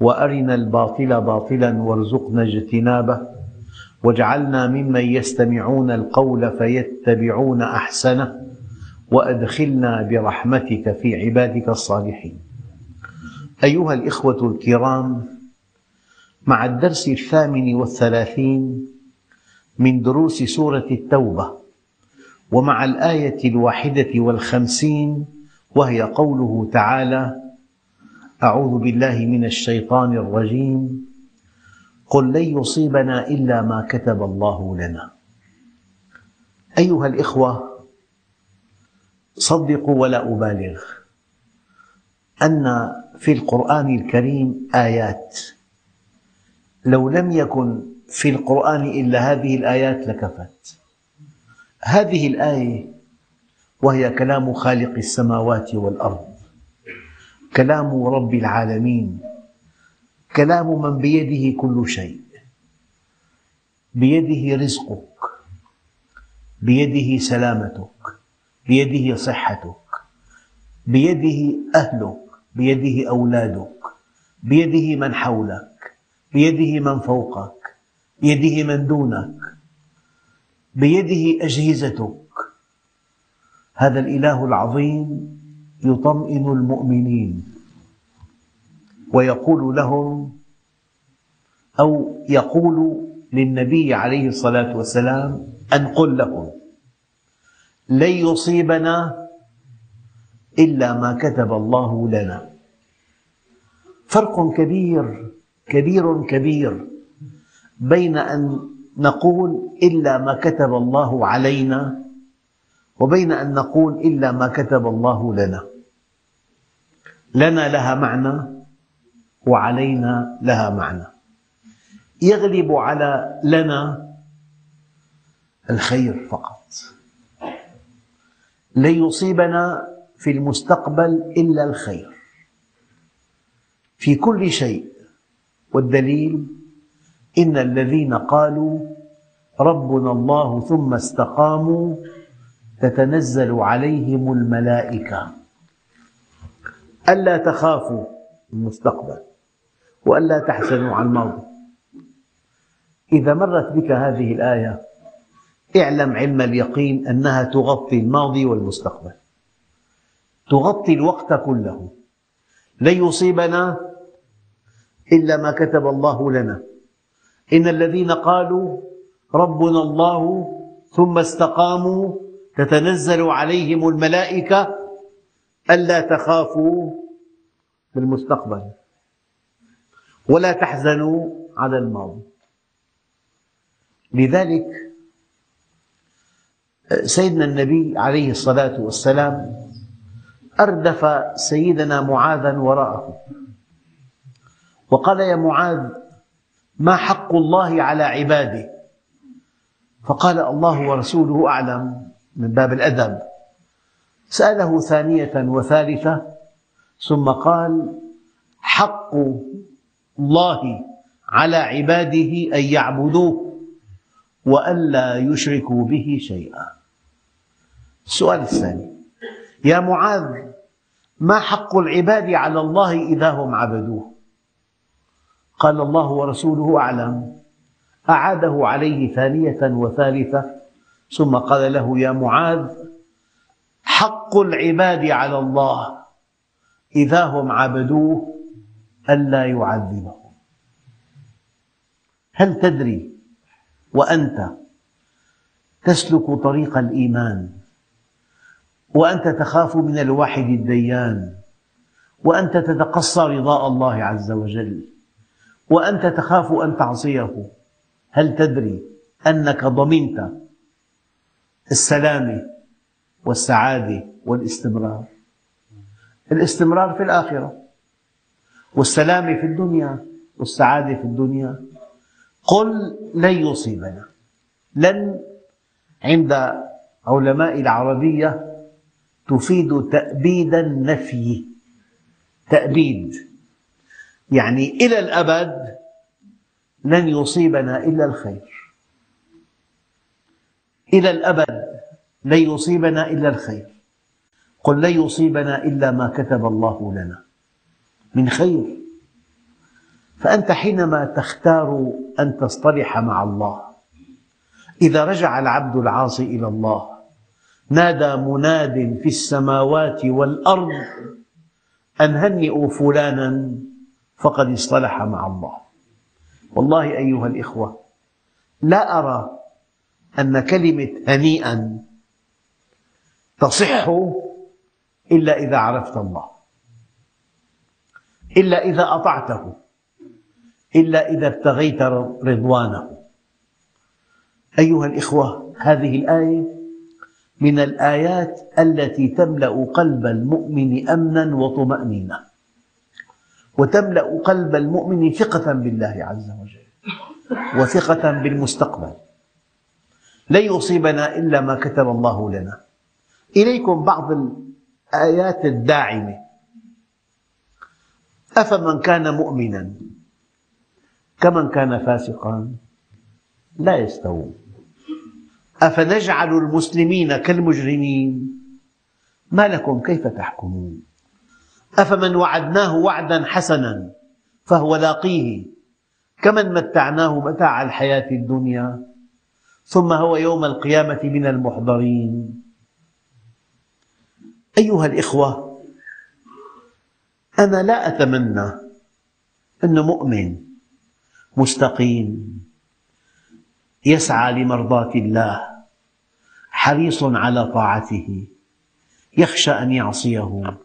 وأرنا الباطل باطلا وارزقنا اجتنابه واجعلنا ممن يستمعون القول فيتبعون أحسنه وأدخلنا برحمتك في عبادك الصالحين. أيها الإخوة الكرام مع الدرس الثامن والثلاثين من دروس سورة التوبة ومع الآية الواحدة والخمسين وهي قوله تعالى أعوذ بالله من الشيطان الرجيم. قل لن يصيبنا إلا ما كتب الله لنا. أيها الإخوة صدقوا ولا أبالغ. أن في القرآن الكريم آيات. لو لم يكن في القرآن إلا هذه الآيات لكفت. هذه الآية وهي كلام خالق السماوات والأرض. كلام رب العالمين كلام من بيده كل شيء بيده رزقك بيده سلامتك بيده صحتك بيده أهلك بيده أولادك بيده من حولك بيده من فوقك بيده من دونك بيده أجهزتك. هذا الإله العظيم يطمئن المؤمنين ويقول لهم أو يقول للنبي عليه الصلاة والسلام أن قل لهم لن يصيبنا إلا ما كتب الله لنا. فرق كبير كبير كبير بين أن نقول إلا ما كتب الله علينا وبين أن نقول إلا ما كتب الله لنا. لنا لها معنى وعلينا لها معنى. يغلب على لنا الخير فقط. لن يصيبنا في المستقبل إلا الخير. في كل شيء. والدليل إن الذين قالوا ربنا الله ثم استقاموا تتنزل عليهم الملائكة. ألا تخافوا المستقبل وألا تحزنوا على الماضي إذا مرت بك هذه الآية اعلم علم اليقين أنها تغطي الماضي والمستقبل. تغطي الوقت كله. لن يصيبنا إلا ما كتب الله لنا. إن الذين قالوا ربنا الله ثم استقاموا تتنزل عليهم الملائكة ألا تخافوا بالمستقبل ولا تحزنوا على الماضي. لذلك سيدنا النبي عليه الصلاة والسلام أردف سيدنا معاذا وراءه. وقال يا معاذ ما حق الله على عباده؟ فقال الله ورسوله أعلم. من باب الأدب. سأله ثانية وثالثة ثم قال حق الله على عباده أن يعبدوه وألا يشركوا به شيئا. السؤال الثاني يا معاذ ما حق العباد على الله إذا هم عبدوه؟ قال الله ورسوله أعلم. أعاده عليه ثانية وثالثة ثم قال له يا معاذ حق العباد على الله إذا هم عبدوه ألا يعذبهم. هل تدري وأنت تسلك طريق الإيمان وأنت تخاف من الواحد الديان وأنت تتقصى رضاء الله عز وجل وأنت تخاف أن تعصيه؟ هل تدري أنك ضمنت السلامة والسعادة والاستمرار. الاستمرار في الآخرة والسلامة في الدنيا والسعادة في الدنيا. قل لن يصيبنا. لن عند علماء العربية تفيد تأبيد النفي. تأبيد. يعني إلى الأبد لن يصيبنا إلا الخير. إلى الأبد لن يصيبنا إلا الخير. قل لن يصيبنا إلا ما كتب الله لنا. من خير. فأنت حينما تختار أن تصطلح مع الله إذا رجع العبد العاصي إلى الله نادى مناد في السماوات والأرض أن هنئوا فلانا فقد اصطلح مع الله. والله أيها الإخوة لا أرى أن كلمة هنيئا تصح إلا إذا عرفت الله إلا إذا أطعته إلا إذا ابتغيت رضوانه. أيها الإخوة هذه الآية من الآيات التي تملأ قلب المؤمن أمنا وطمأنينة وتملأ قلب المؤمن ثقة بالله عز وجل وثقة بالمستقبل. لن يصيبنا إلا ما كتب الله لنا. إليكم بعض الآيات الداعمة. أفمن كان مؤمنا؟ كمن كان فاسقا؟ لا يستوون. أفنجعل المسلمين كالمجرمين؟ ما لكم؟ كيف تحكمون؟ أفمن وعدناه وعدا حسنا فهو لاقيه؟ كمن متعناه متاع الحياة الدنيا؟ ثم هو يوم القيامة من المحضرين. أيها الإخوة أنا لا أتمنى أن مؤمن مستقيم يسعى لمرضاة الله حريص على طاعته يخشى أن يعصيه.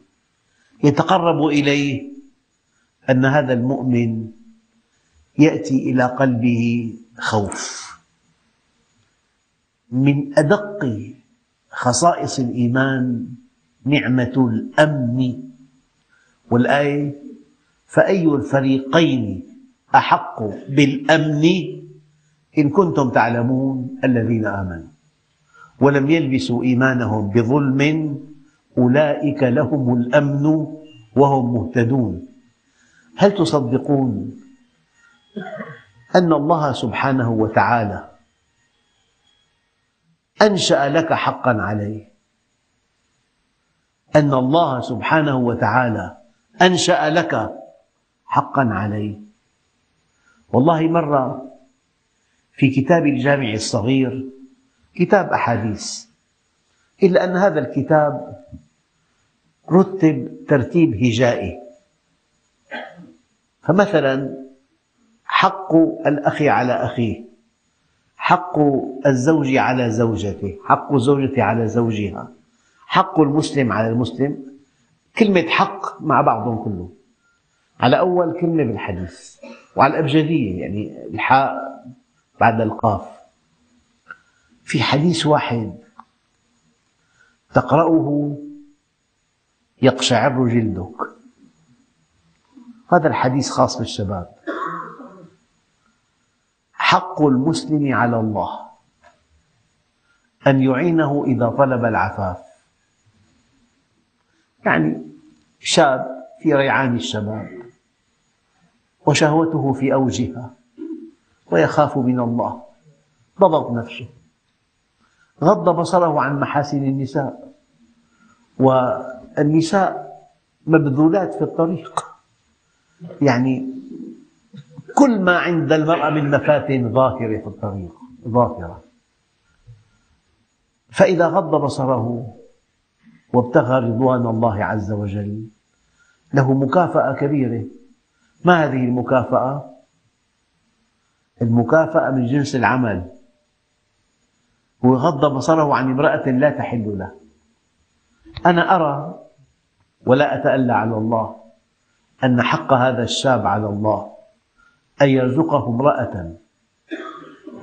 يتقرب إليه أن هذا المؤمن يأتي إلى قلبه خوف. من أدق خصائص الإيمان نعمة الأمن والآية فأي الفريقين أحق بالأمن؟ إن كنتم تعلمون الذين آمنوا ولم يلبسوا إيمانهم بظلم أولئك لهم الأمن وهم مهتدون. هل تصدقون أن الله سبحانه وتعالى أنشأ لك حقا عليه. أن الله سبحانه وتعالى أنشأ لك حقا عليه. والله مرة في كتاب الجامع الصغير كتاب أحاديث إلا أن هذا الكتاب رتب ترتيب هجائي. فمثلا حق الأخ على أخيه. حق الزوج على زوجته حق الزوجة على زوجها حق المسلم على المسلم كلمة حق مع بعضهم كله. على أول كلمة بالحديث وعلى الأبجدية يعني الحاء بعد القاف. في حديث واحد تقرأه يقشعر جلدك. هذا الحديث خاص بالشباب. حق المسلم على الله. أن يعينه إذا طلب العفاف. يعني شاب في ريعان الشباب. وشهوته في أوجها. ويخاف من الله. ضبط نفسه. غض بصره عن محاسن النساء. والنساء مبذولات في الطريق. يعني كل ما عند المرأة من مفاتن ظاهرة في الطريق ظاهرة. فإذا غض بصره وابتغى رضوان الله عز وجل له مكافأة كبيرة. ما هذه المكافأة؟ المكافأة من جنس العمل. هو غض بصره عن امرأة لا تحل له. أنا أرى ولا أتألى على الله أن حق هذا الشاب على الله. أن يرزقه امرأة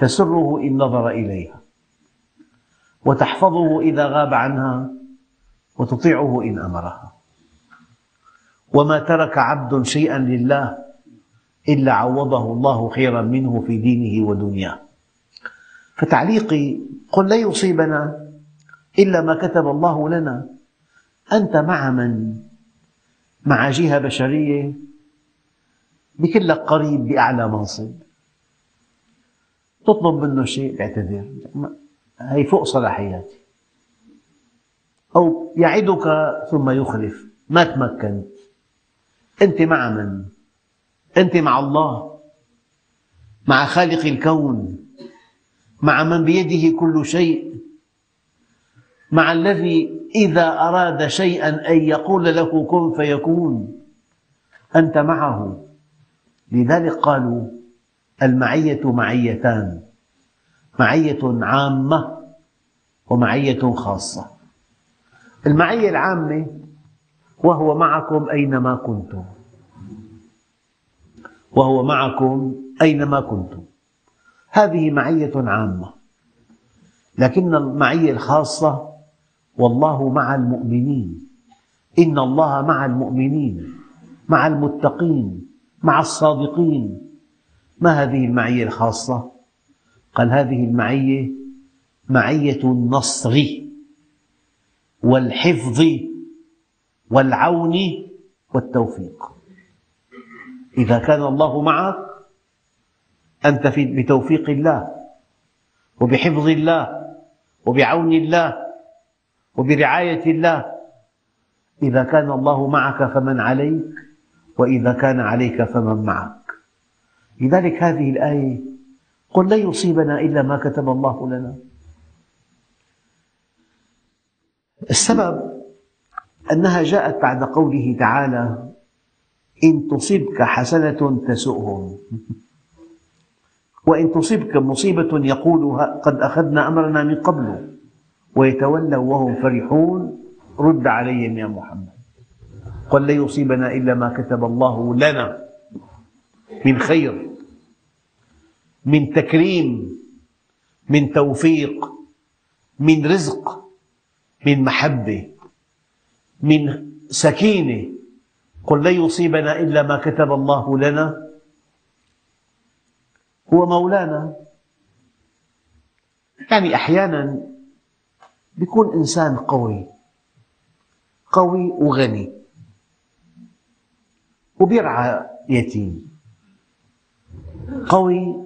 تسره إن نظر إليها وتحفظه إذا غاب عنها وتطيعه إن أمرها. وما ترك عبد شيئا لله إلا عوضه الله خيرا منه في دينه ودنياه. فتعليقي قل لا يصيبنا إلا ما كتب الله لنا. أنت مع من؟ مع جهة بشرية بكل لك قريب بأعلى منصب. تطلب منه شيء بيعتذر هي فوق صلاحياتي. أو يعدك ثم يخلف. ما تمكنت. أنت مع من؟ أنت مع الله؟ مع خالق الكون؟ مع من بيده كل شيء؟ مع الذي إذا أراد شيئا أن يقول له كن فيكون. أنت معه. لذلك قالوا المعية معيتان معية عامة ومعية خاصة. المعية العامة وهو معكم أينما كنتم. وهو معكم أينما كنتم. هذه معية عامة. لكن المعية الخاصة والله مع المؤمنين. إن الله مع المؤمنين مع المتقين. مع الصادقين. ما هذه المعية الخاصة؟ قال هذه المعية معية النصر والحفظ والعون والتوفيق. إذا كان الله معك أنت بتوفيق الله وبحفظ الله وبعون الله وبرعاية الله. إذا كان الله معك فمن عليك؟ وإذا كان عليك فمن معك. لذلك هذه الآية قل لن يصيبنا إلا ما كتب الله لنا. السبب أنها جاءت بعد قوله تعالى إن تصبك حسنة تسؤهم. وإن تصبك مصيبة يقول قد أخذنا أمرنا من قبل ويتولوا وهم فرحون. رد عليهم يا محمد. قل لن يصيبنا إلا ما كتب الله لنا من خير من تكريم من توفيق من رزق من محبة من سكينة. قل لن يصيبنا إلا ما كتب الله لنا. هو مولانا. يعني أحيانا يكون إنسان قوي قوي وغني. وبيرعى يتيم قوي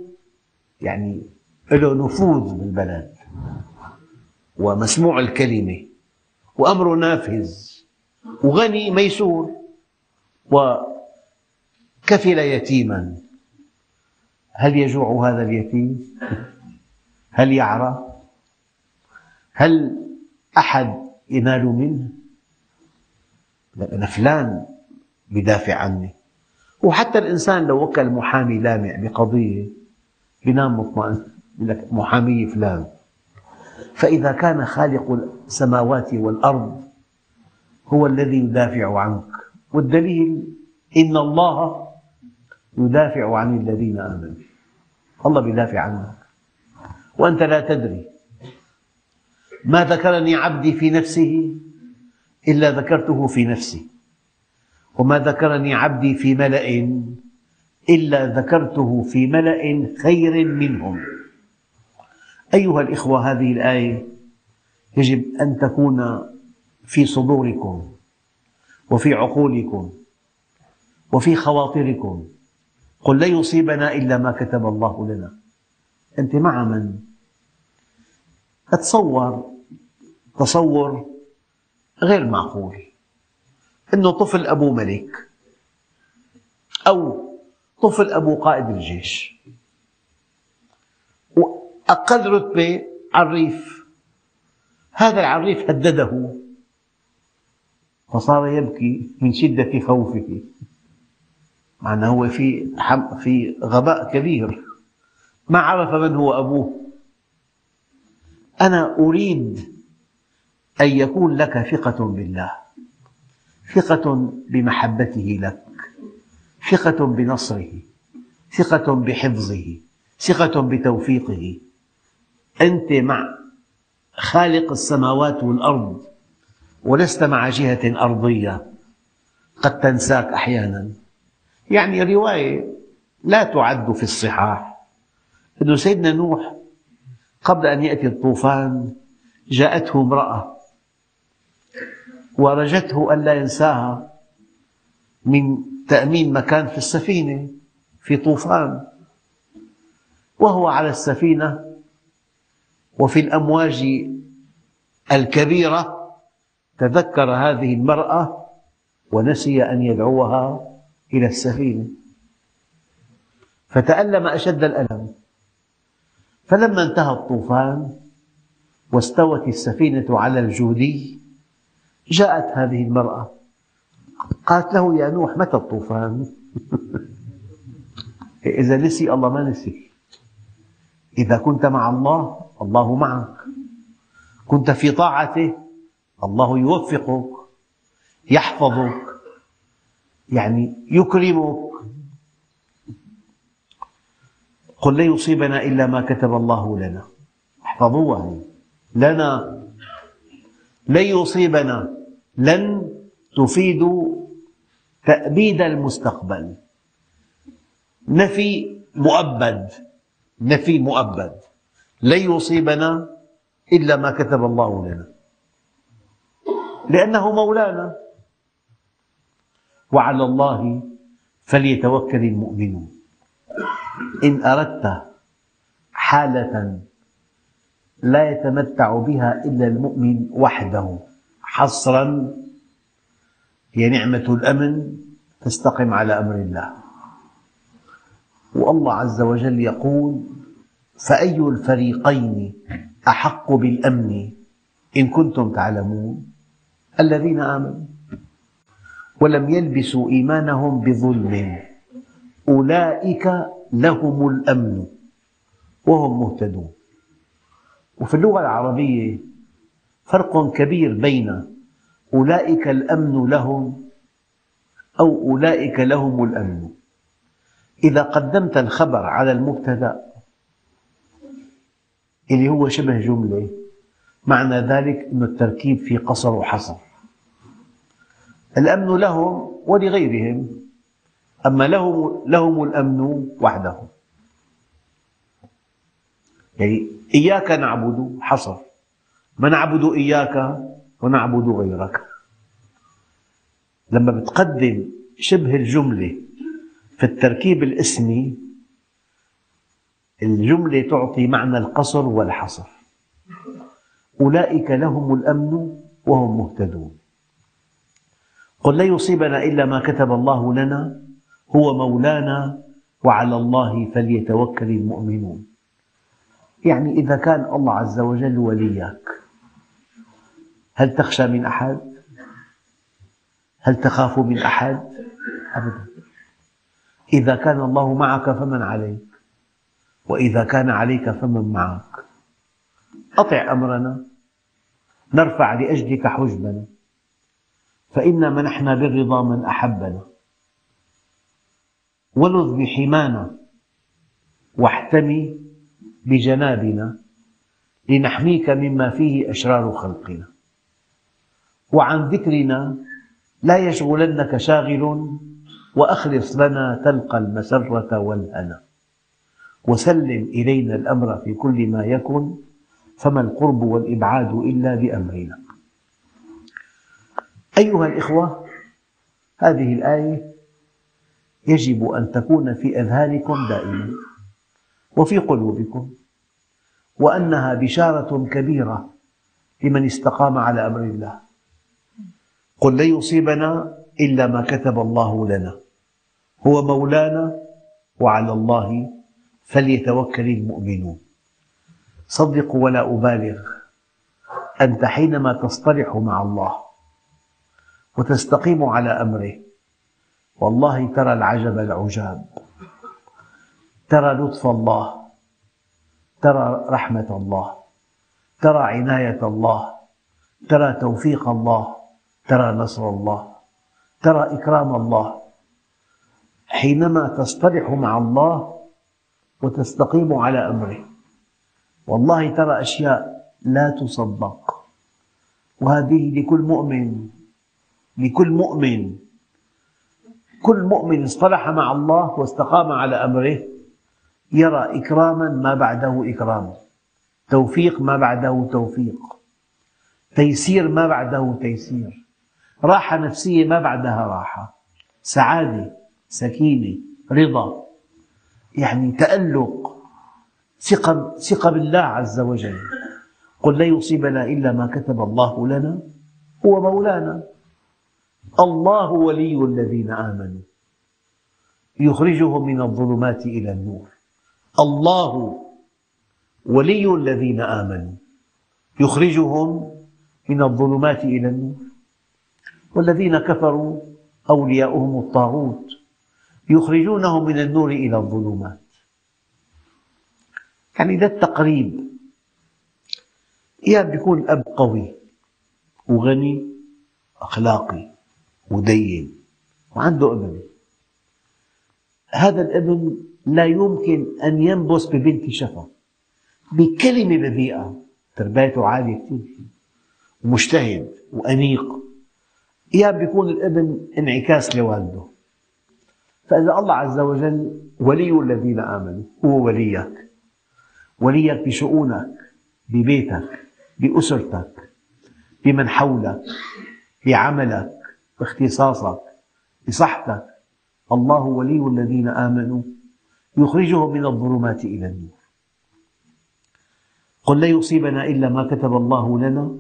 يعني له نفوذ بالبلد ومسموع الكلمة وأمره نافذ وغني ميسور وكفل يتيما هل يجوع هذا اليتيم؟ هل يعرى؟ هل أحد ينال منه؟ أنا فلان بدافع عني. وحتى الإنسان لو وكل محامي لامع بقضية بينام مطمئن يقول لك محامي فلان. فإذا كان خالق السماوات والأرض هو الذي يدافع عنك. والدليل إن الله يدافع عن الذين آمنوا. الله يدافع عنك. وأنت لا تدري ما ذكرني عبدي في نفسه إلا ذكرته في نفسي. وما ذكرني عبدي في ملأ إلا ذكرته في ملأ خير منهم. أيها الإخوة هذه الآية يجب أن تكون في صدوركم وفي عقولكم وفي خواطركم. قل لن يصيبنا إلا ما كتب الله لنا. أنت مع من؟ أتصور تصور غير معقول. أنه طفل أبوه ملك أو طفل أبوه قائد الجيش. وأقل رتبة عريف. هذا العريف هدده. فصار يبكي من شدة خوفه. مع أنه هو في في غباء كبير. ما عرف من هو أبوه. أنا أريد أن يكون لك ثقة بالله. ثقة بمحبته لك ثقة بنصره ثقة بحفظه ثقة بتوفيقه. أنت مع خالق السماوات والأرض ولست مع جهة أرضية. قد تنساك أحيانا. يعني رواية لا تعد في الصحاح. أن سيدنا نوح قبل أن يأتي الطوفان جاءته امرأة ورجته ألا ينساها من تأمين مكان في السفينة في طوفان. وهو على السفينة وفي الأمواج الكبيرة. تذكر هذه المرأة ونسي أن يدعوها إلى السفينة. فتألم أشد الألم. فلما انتهى الطوفان واستوت السفينة على الجودي جاءت هذه المرأة. قالت له يا نوح متى الطوفان؟ إذا نسي الله ما نسي. إذا كنت مع الله الله معك. كنت في طاعته الله يوفقك يحفظك يعني يكرمك. قل لن يصيبنا إلا ما كتب الله لنا. احفظوها لنا لن يصيبنا لن تفيد تأبيد المستقبل. نفي مؤبد نفي مؤبد. لن يصيبنا إلا ما كتب الله لنا. لأنه مولانا. وعلى الله فليتوكل المؤمنون. إن أردت حالة لا يتمتع بها إلا المؤمن وحده. حصرا هي نعمة الأمن فاستقم على أمر الله. والله عز وجل يقول فأي الفريقين أحق بالأمن إن كنتم تعلمون؟ الذين آمنوا ولم يلبسوا إيمانهم بظلم أولئك لهم الأمن وهم مهتدون. وفي اللغة العربية فرق كبير بين أولئك الأمن لهم أو أولئك لهم الأمن. إذا قدمت الخبر على المبتدأ اللي هو شبه جملة معنى ذلك أن التركيب في قصر وحصر. الأمن لهم ولغيرهم أما لهم, لهم الأمن وحدهم. يعني إياك نعبد حصر ما نعبد إياك ونعبد غيرك. لما بتقدم شبه الجملة في التركيب الاسمي الجملة تعطي معنى القصر والحصر. أولئك لهم الأمن وهم مهتدون. قل لن يصيبنا إلا ما كتب الله لنا هو مولانا وعلى الله فليتوكل المؤمنون. يعني إذا كان الله عز وجل وليك هل تخشى من أحد؟ هل تخاف من أحد؟ أبدا إذا كان الله معك فمن عليك وإذا كان عليك فمن معك أطع أمرنا نرفع لأجلك حجبنا فإنا منحنا بالرضا من أحبنا ولذ بحمانا واحتمي بجنابنا لنحميك مما فيه أشرار خلقنا. وعن ذكرنا لا يشغلنك شاغل وأخلص لنا تلقى المسرة والهنا. وسلم إلينا الأمر في كل ما يكن فما القرب والإبعاد إلا بأمرنا. أيها الإخوة هذه الآية يجب أن تكون في أذهانكم دائما. وفي قلوبكم وأنها بشارة كبيرة لمن استقام على أمر الله. قل لن يصيبنا إلا ما كتب الله لنا. هو مولانا وعلى الله فليتوكل المؤمنون. صدقوا ولا أبالغ أنت حينما تصطلح مع الله وتستقيم على أمره والله ترى العجب العجاب. ترى لطف الله ترى رحمة الله ترى عناية الله ترى توفيق الله ترى نصر الله ترى إكرام الله. حينما تصطلح مع الله وتستقيم على أمره. والله ترى أشياء لا تصدق. وهذه لكل مؤمن لكل مؤمن. كل مؤمن اصطلح مع الله واستقام على أمره يرى إكراما ما بعده إكرام. توفيق ما بعده توفيق. تيسير ما بعده تيسير. راحة نفسية ما بعدها راحة. سعادة سكينة رضا. يعني تألق. ثقة, ثقة بالله عز وجل. قل لا يصيبنا إلا ما كتب الله لنا. هو مولانا. الله ولي الذين آمنوا. يخرجهم من الظلمات إلى النور. الله ولي الذين آمنوا. يخرجهم من الظلمات إلى النور. والذين كفروا أولياؤهم الطاغوت. يخرجونهم من النور إلى الظلمات. يعني ذا التقريب. أحيانا يكون الأب قوي وغني أخلاقي ودين وعنده ابن هذا الابن لا يمكن أن ينبس ببنت شفا. بكلمة بذيئة. تربيته عالية كثير. ومجتهد وأنيق. أحيانا يكون الابن انعكاس لوالده. فإذا الله عز وجل ولي الذين آمنوا هو وليك. وليك بشؤونك ببيتك بأسرتك بمن حولك بعملك باختصاصك بصحتك. الله ولي الذين آمنوا. يخرجهم من الظلمات إلى النور. قل لا يصيبنا إلا ما كتب الله لنا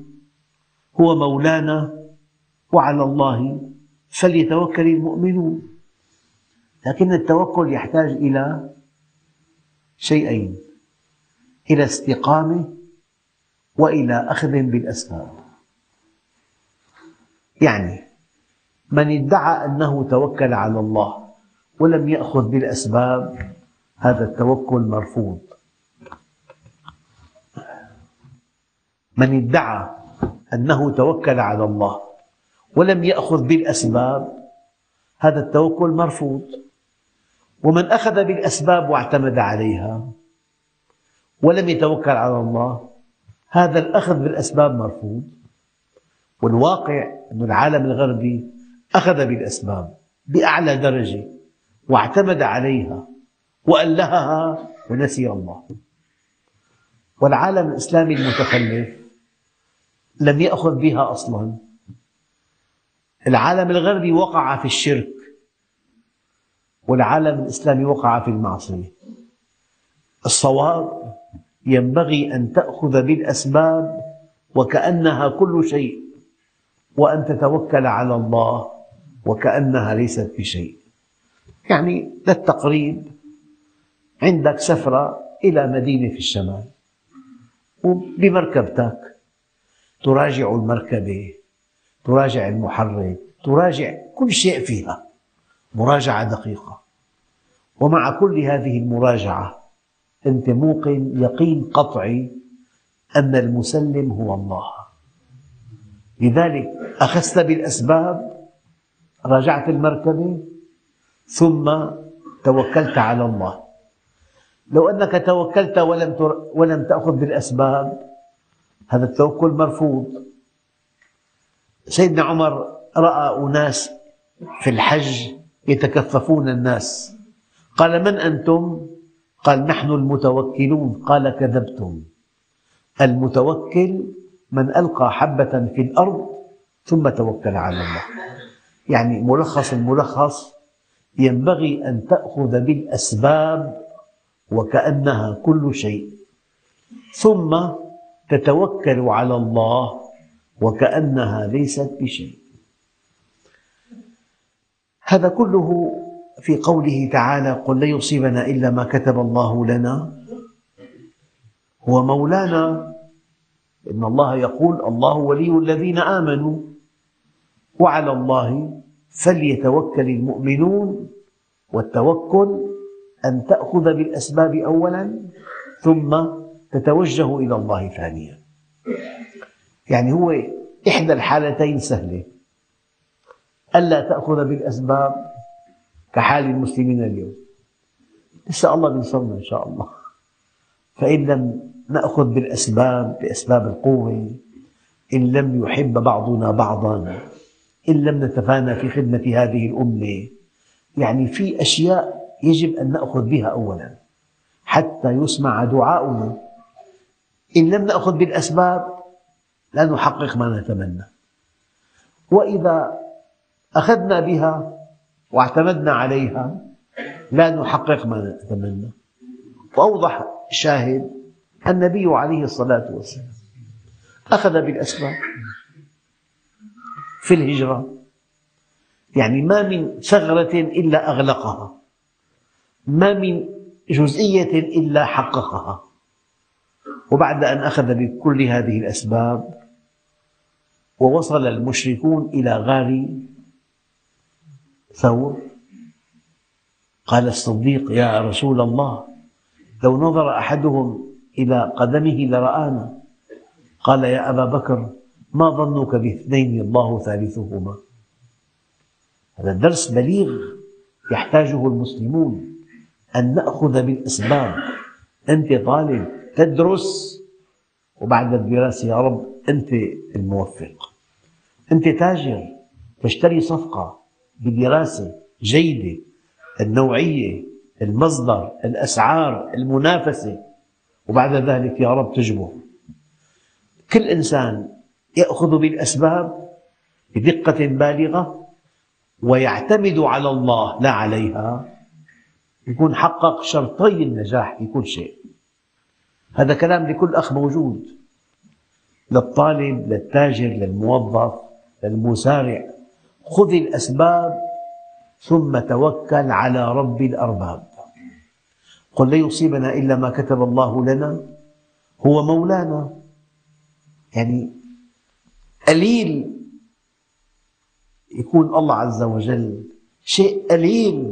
هو مولانا وعلى الله فليتوكل المؤمنون. لكن التوكل يحتاج إلى شيئين إلى استقامة وإلى أخذ بالأسباب. يعني من ادعى أنه توكل على الله ولم يأخذ بالأسباب هذا التوكل مرفوض. من ادعى أنه توكل على الله ولم يأخذ بالأسباب هذا التوكل مرفوض. ومن أخذ بالأسباب واعتمد عليها ولم يتوكل على الله هذا الأخذ بالأسباب مرفوض. والواقع أن العالم الغربي أخذ بالأسباب بأعلى درجة واعتمد عليها وألهها ونسي الله. والعالم الإسلامي المتخلف لم يأخذ بها أصلا. العالم الغربي وقع في الشرك. والعالم الإسلامي وقع في المعصية. الصواب ينبغي أن تأخذ بالأسباب وكأنها كل شيء وأن تتوكل على الله وكأنها ليست بشيء. يعني للتقريب عندك سفرة إلى مدينة في الشمال وبمركبتك تراجع المركبة تراجع المحرك تراجع كل شيء فيها مراجعة دقيقة. ومع كل هذه المراجعة أنت موقن يقين قطعي أن المسلم هو الله. لذلك أخذت بالأسباب راجعت المركبة ثم توكلت على الله. لو أنك توكلت ولم ولم تأخذ بالأسباب هذا التوكل مرفوض. سيدنا عمر رأى أناس في الحج يتكففون الناس. قال من أنتم؟ قال نحن المتوكلون. قال كذبتم. المتوكل من ألقى حبة في الأرض ثم توكل على الله. يعني ملخص الملخص ينبغي أن تأخذ بالأسباب وكأنها كل شيء. ثم تتوكل على الله وكأنها ليست بشيء. هذا كله في قوله تعالى قل لن يصيبنا إلا ما كتب الله لنا. هو مولانا. إن الله يقول الله ولي الذين آمنوا. وعلى الله فليتوكل المؤمنون والتوكل أن تأخذ بالأسباب أولا ثم تتوجه إلى الله ثانيا. يعني هو إحدى الحالتين سهلة. ألا تأخذ بالأسباب كحال المسلمين اليوم. لسه الله بينصرنا إن شاء الله. فإن لم نأخذ بالأسباب بأسباب القوة إن لم يحب بعضنا بعضا إن لم نتفانى في خدمة هذه الأمة يعني في أشياء يجب أن نأخذ بها أولا حتى يسمع دعاؤنا. إن لم نأخذ بالأسباب لا نحقق ما نتمنى. وإذا أخذنا بها واعتمدنا عليها لا نحقق ما نتمنى. وأوضح شاهد النبي عليه الصلاة والسلام أخذ بالأسباب في الهجرة. يعني ما من ثغرة إلا أغلقها. ما من جزئية إلا حققها. وبعد أن أخذ بكل هذه الأسباب ووصل المشركون إلى غار ثور قال الصديق يا رسول الله لو نظر أحدهم إلى قدمه لرآنا. قال يا أبا بكر ما ظنك باثنين الله ثالثهما؟ هذا درس بليغ يحتاجه المسلمون. أن نأخذ بالأسباب أنت طالب تدرس. وبعد الدراسة يا رب أنت الموفق. أنت تاجر تشتري صفقة بدراسة جيدة. النوعية المصدر الأسعار المنافسة. وبعد ذلك يا رب تجبر. كل إنسان يأخذ بالأسباب بدقة بالغة ويعتمد على الله لا عليها. يكون حقق شرطي النجاح في كل شيء. هذا كلام لكل أخ موجود للطالب للتاجر للموظف للمسارع خذ الأسباب ثم توكل على رب الأرباب. قل لن يصيبنا إلا ما كتب الله لنا هو مولانا. يعني قليل يكون الله عز وجل شيء قليل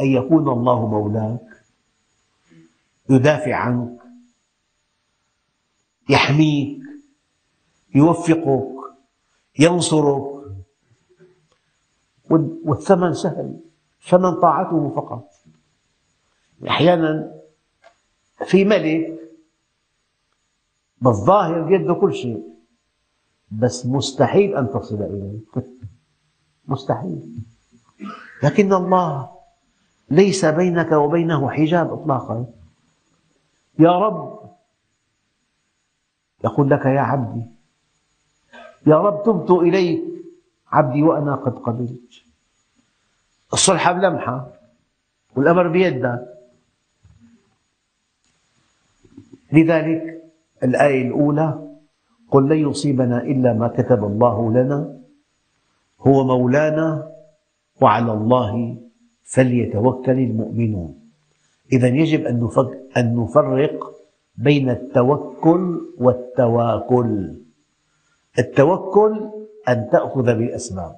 أن يكون الله مولاك يدافع عنك يحميك يوفقك ينصرك. والثمن سهل ثمن طاعته فقط. أحيانا في ملك بالظاهر بيده كل شيء بس مستحيل أن تصل إليه. مستحيل. لكن الله ليس بينك وبينه حجاب إطلاقا. يا رب يقول لك يا عبدي يا رب تبت إليك عبدي وأنا قد قبلت. الصلحة بلمحة والأمر بيدك. لذلك الآية الأولى قل لن يصيبنا إلا ما كتب الله لنا هو مولانا وعلى الله فليتوكل المؤمنون. إذا يجب أن نفرق بين التوكل والتواكل. التوكل أن تأخذ بالأسباب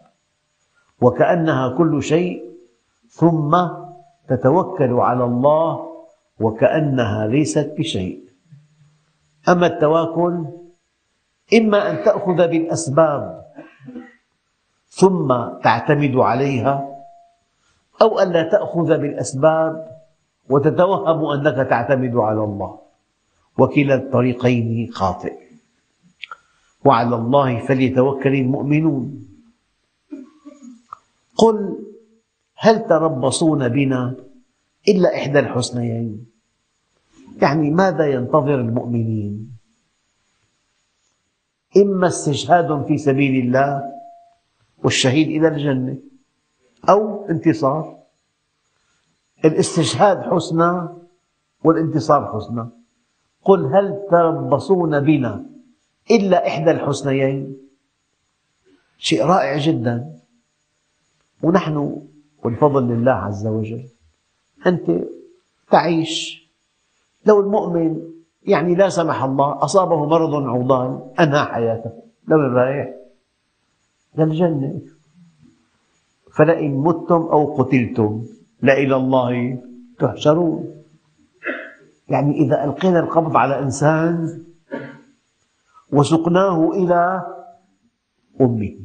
وكأنها كل شيء ثم تتوكل على الله وكأنها ليست بشيء. أما التواكل إما أن تأخذ بالأسباب ثم تعتمد عليها أو ألا تأخذ بالأسباب وتتوهم أنك تعتمد على الله. وكلا الطريقين خاطئ. وعلى الله فليتوكل المؤمنون. قل هل تربصون بنا إلا إحدى الحسنيين؟ يعني ماذا ينتظر المؤمنين؟ إما استشهاد في سبيل الله والشهيد إلى الجنة. أو انتصار. الاستشهاد حسنى والانتصار حسنى. قل هل تربصون بنا إلا إحدى الحسنيين؟ شيء رائع جدا. ونحن والفضل لله عز وجل أنت تعيش. لو المؤمن يعني لا سمح الله أصابه مرض عضال أنهى حياته. لوين رايح؟ للجنة. فلئن متم أو قتلتم لإلى الله تحشرون. يعني إذا ألقينا القبض على إنسان وسقناه إلى أمه.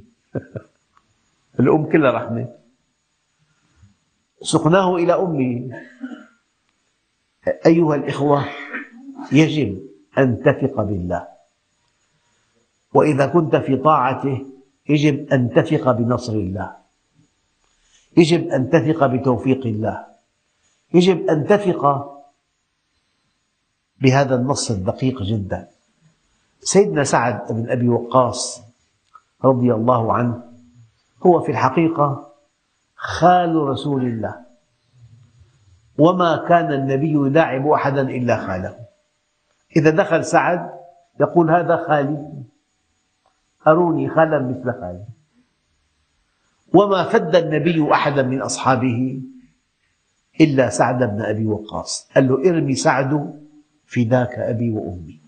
الأم كلها رحمة. سقناه إلى أمه. أيها الإخوة يجب أن تثق بالله. وإذا كنت في طاعته يجب أن تثق بنصر الله. يجب أن تثق بتوفيق الله. يجب أن تثق بهذا النص الدقيق جدا. سيدنا سعد بن أبي وقاص رضي الله عنه هو في الحقيقة خال رسول الله. وما كان النبي يلاعب أحدا إلا خاله. إذا دخل سعد يقول هذا خالي. أروني خالا مثل خالي. وما فد النبي أحدا من أصحابه إلا سعد بن أبي وقاص. قال له ارمي سعد فداك أبي وأمي.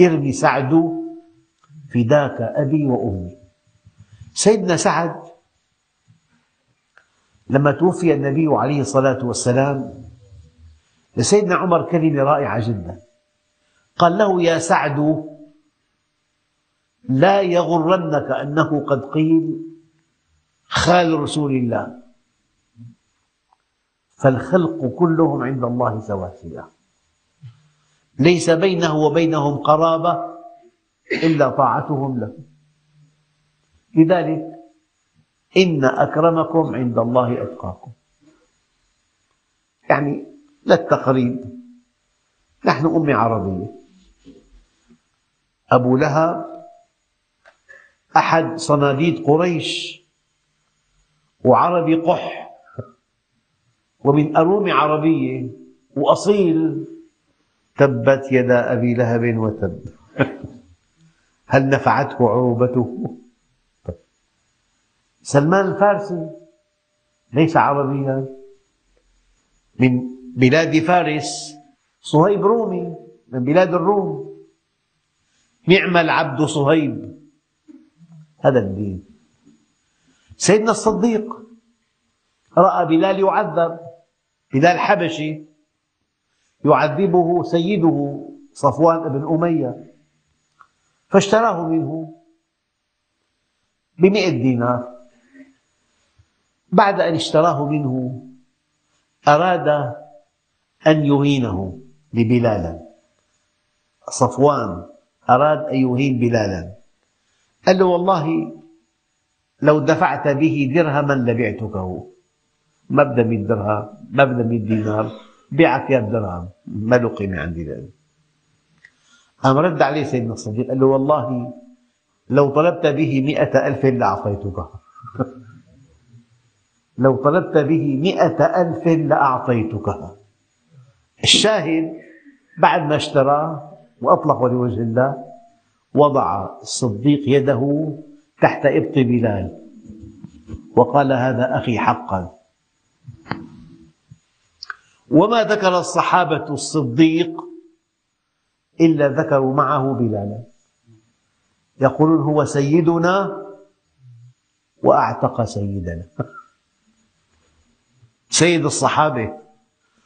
ارمي سعد فداك أبي وأمي. سيدنا سعد لما توفي النبي عليه الصلاة والسلام لسيدنا عمر كلمة رائعة جدا. قال له يا سعد لا يغرنك أنه قد قيل خال رسول الله. فالخلق كلهم عند الله سواسية. ليس بينه وبينهم قرابة إلا طاعتهم له. لذلك إن أكرمكم عند الله أتقاكم. يعني للتقريب نحن أمة عربية. أبو لهب أحد صناديد قريش وعربي قح ومن أرومة عربية وأصيل تبت يدا أبي لهب وتب. هل نفعته عروبته؟ سلمان الفارسي ليس عربيا. من بلاد فارس صهيب رومي من بلاد الروم. نعم العبد صهيب. هذا الدين. سيدنا الصديق رأى بلال يعذب بلال حبشي يعذبه سيده صفوان بن أمية فاشتراه منه بمئة دينار. بعد أن اشتراه منه أراد أن يهينه لبلالا. صفوان أراد أن يهين بلالا. قال له والله لو دفعت به درهما لبعتكه. ما بدها 100 درهم ما بدها 100 دينار بيعك يا بدرهم ما له قيمة عندي لأنه قام رد عليه سيدنا الصديق قال له والله لو طلبت به مئة ألف لأعطيتك. لو طلبت به مئة ألف لأعطيتك. الشاهد بعد ما اشتراه وأطلقه لوجه الله وضع الصديق يده تحت إبط بلال. وقال هذا أخي حقا. وما ذكر الصحابة الصديق إلا ذكروا معه بلالا. يقولون هو سيدنا وأعتق سيدنا. سيد الصحابة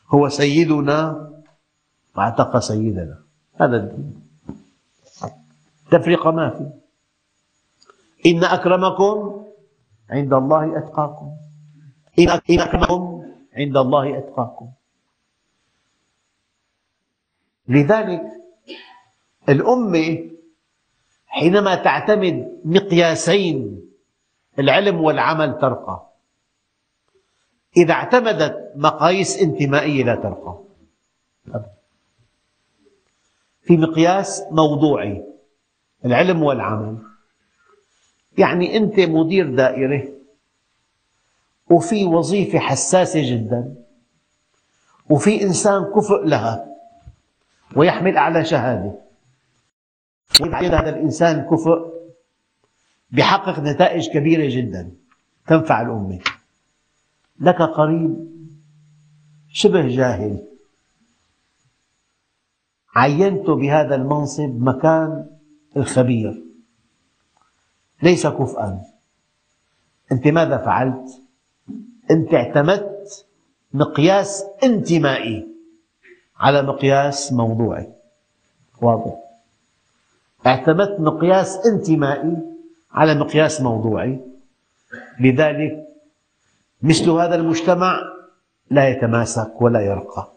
هو سيدنا وأعتق سيدنا. هذا الدين. تفرقة ما في إن أكرمكم عند الله أتقاكم. إن أكرمكم عند الله أتقاكم. لذلك الأمة حينما تعتمد مقياسين العلم والعمل ترقى. إذا اعتمدت مقاييس انتمائية لا ترقى. في مقياس موضوعي العلم والعمل. يعني أنت مدير دائرة وفي وظيفة حساسة جدا وفي إنسان كفء لها ويحمل أعلى شهادة. هذا الإنسان كفء؟ بحقق نتائج كبيرة جدا تنفع الأمة. لك قريب شبه جاهل. عينته بهذا المنصب مكان الخبير. ليس كفءا. أنت ماذا فعلت؟ أنت اعتمدت مقياس انتمائي على مقياس موضوعي. واضح. اعتمدت مقياس انتمائي على مقياس موضوعي. لذلك مثل هذا المجتمع لا يتماسك ولا يرقى.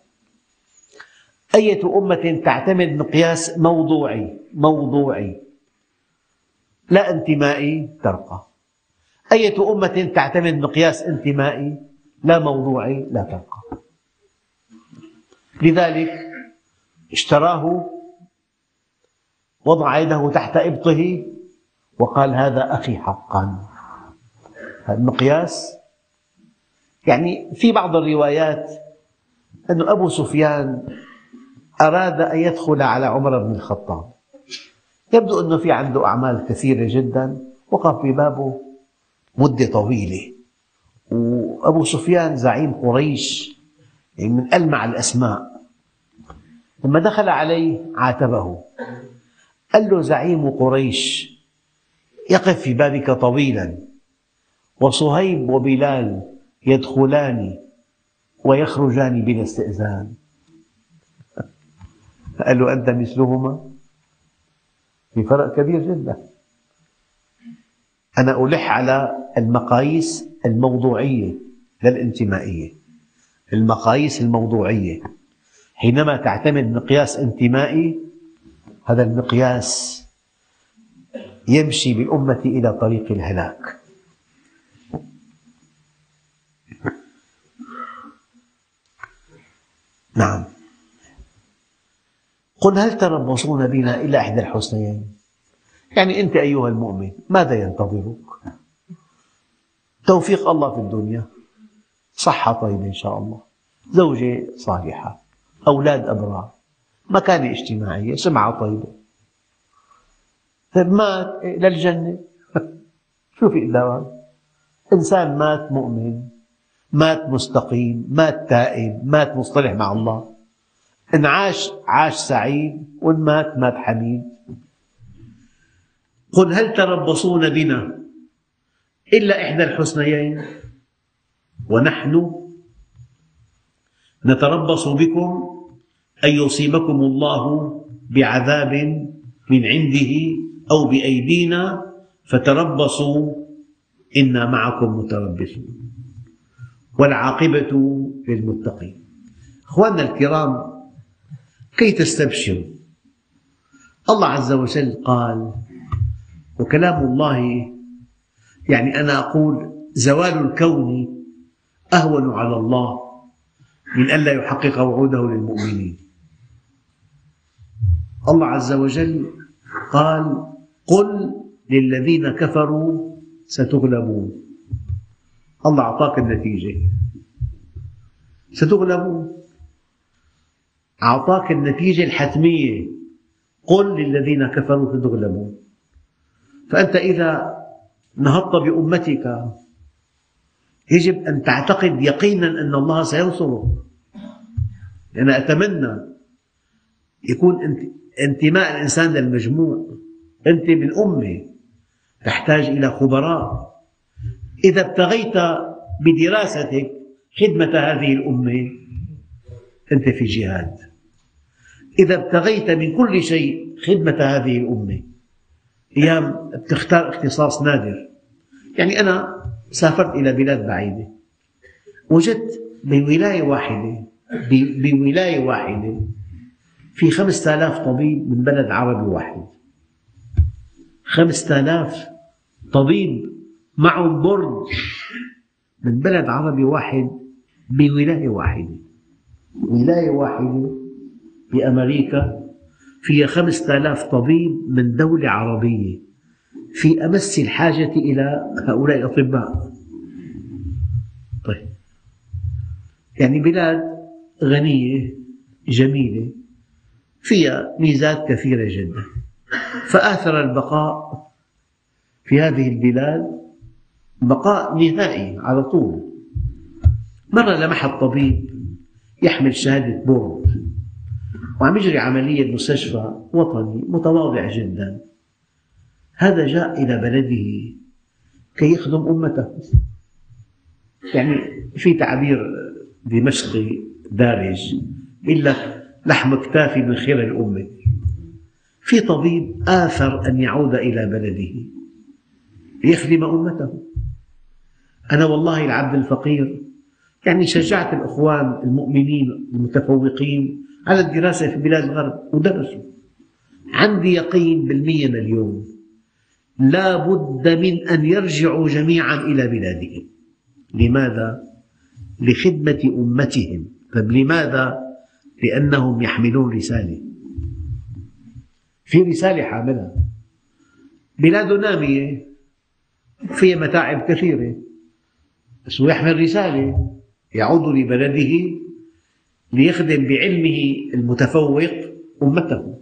أية أمة تعتمد مقياس موضوعي موضوعي. لا انتمائي ترقى. أية أمة تعتمد مقياس انتمائي لا موضوعي لا تبقى لذلك اشتراه وضع يده تحت إبطه وقال هذا أخي حقا. المقياس يعني في بعض الروايات أن أبو سفيان أراد أن يدخل على عمر بن الخطاب. يبدو أنه في عنده أعمال كثيرة جدا وقف ببابه مدة طويلة. وأبو سفيان زعيم قريش يعني من ألمع الأسماء. لما دخل عليه عاتبه قال له زعيم قريش يقف في بابك طويلا وصهيب وبلال يدخلان ويخرجان بلا استئذان. قال له أنت مثلهما؟ في فرق كبير جدا. أنا ألح على المقاييس الموضوعية لا الانتمائية. المقاييس الموضوعية. حينما تعتمد مقياس انتمائي هذا المقياس يمشي بالأمة إلى طريق الهلاك. نعم. قل هل تربصون بنا إلا إحدى الحسنيين؟ يعني أنت أيها المؤمن ماذا ينتظرك؟ توفيق الله في الدنيا صحة طيبة إن شاء الله زوجة صالحة أولاد أبرار مكانة اجتماعية سمعة طيبة. طيب مات للجنة شو في إلا إنسان مات مؤمن مات مستقيم مات تائب مات مصطلح مع الله. إن عاش عاش سعيد وإن مات مات حميد. قل هل تربصون بنا إلا إحدى الحسنيين؟ ونحن نتربص بكم أن يصيبكم الله بعذاب من عنده أو بأيدينا فتربصوا إنا معكم متربصون. والعاقبة للمتقين. أخواننا الكرام كي تستبشروا الله عز وجل قال وكلام الله يعني أنا أقول زوال الكون أهون على الله من ألا يحقق وعوده للمؤمنين. الله عز وجل قال قل للذين كفروا ستغلبون. الله أعطاك النتيجة. ستغلبون. أعطاك النتيجة الحتمية. قل للذين كفروا ستغلبون فأنت إذا نهضت بأمتك يجب أن تعتقد يقينا أن الله سينصرك أنا أتمنى يكون انتماء الإنسان للمجموع. أنت من أمة تحتاج إلى خبراء. إذا ابتغيت بدراستك خدمة هذه الأمة أنت في جهاد. إذا ابتغيت من كل شيء خدمة هذه الأمة. أيام تختار اختصاص نادر. يعني أنا سافرت إلى بلاد بعيدة. وجدت بولاية واحدة بولاية واحدة في خمسة آلاف طبيب من بلد عربي واحد. خمسة آلاف طبيب معهم بورد من بلد عربي واحد بولاية واحدة. ولاية واحدة بأمريكا فيها خمسة آلاف طبيب من دولة عربية. في أمس الحاجة إلى هؤلاء الأطباء. طيب. يعني بلاد غنية جميلة فيها ميزات كثيرة جدا. فآثر البقاء في هذه البلاد بقاء نهائي على طول. مرة لمح الطبيب يحمل شهادة بورد. وعم يجري عملية مستشفى وطني متواضع جدا. هذا جاء إلى بلده كي يخدم أمته. يعني في تعبير دمشقي دارج يقول لك لحم كتافي من خير الأمة. في طبيب آثر أن يعود إلى بلده ليخدم أمته. أنا والله العبد الفقير. يعني شجعت الأخوان المؤمنين المتفوقين على الدراسة في بلاد الغرب ودرسوا. عندي يقين بالمية مليون. لا بد من أن يرجعوا جميعا إلى بلادهم. لماذا؟ لخدمة أمتهم. طيب لماذا؟ لأنهم يحملون رسالة. في رسالة حاملها بلاد نامية فيها متاعب كثيرة. بس يحمل رسالة. يعود لبلده. ليخدم بعلمه المتفوق أمته.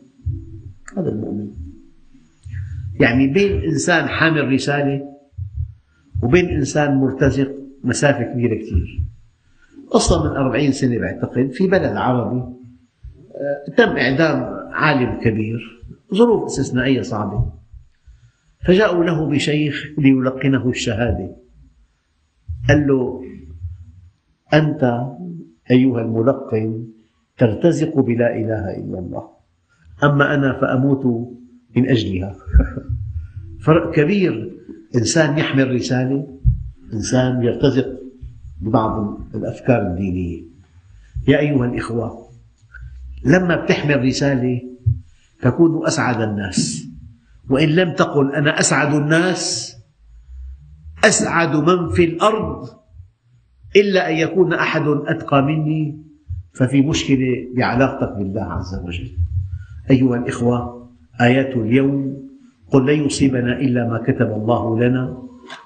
هذا المؤمن. يعني بين إنسان حامل رسالة وبين إنسان مرتزق مسافة كبيرة كثير. قصة من أربعين سنة بعتقد في بلد عربي آه، تم إعدام عالم كبير ظروف استثنائية صعبة. فجاءوا له بشيخ ليلقنه الشهادة. قال له أنت أيها الملقن ترتزق بلا إله إلا الله. أما أنا فأموت من أجلها. فرق كبير. إنسان يحمل رسالة إنسان يرتزق ببعض الأفكار الدينية. يا أيها الإخوة لما بتحمل رسالة تكون أسعد الناس. وإن لم تقل أنا أسعد الناس أسعد من في الأرض. إلا أن يكون أحد أتقى مني ففي مشكلة بعلاقتك بالله عز وجل. أيها الإخوة آيات اليوم قل لن يصيبنا إلا ما كتب الله لنا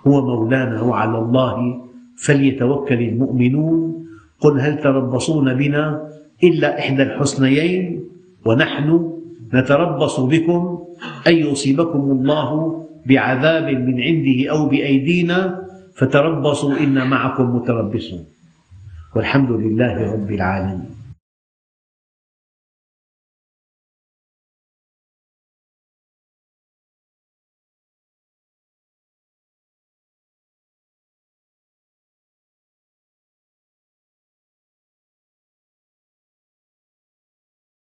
هو مولانا وعلى الله فليتوكل المؤمنون. قل هل تربصون بنا إلا إحدى الحسنيين؟ ونحن نتربص بكم أن يصيبكم الله بعذاب من عنده أو بأيدينا. فتربصوا إنا معكم متربصون والحمد لله رب العالمين.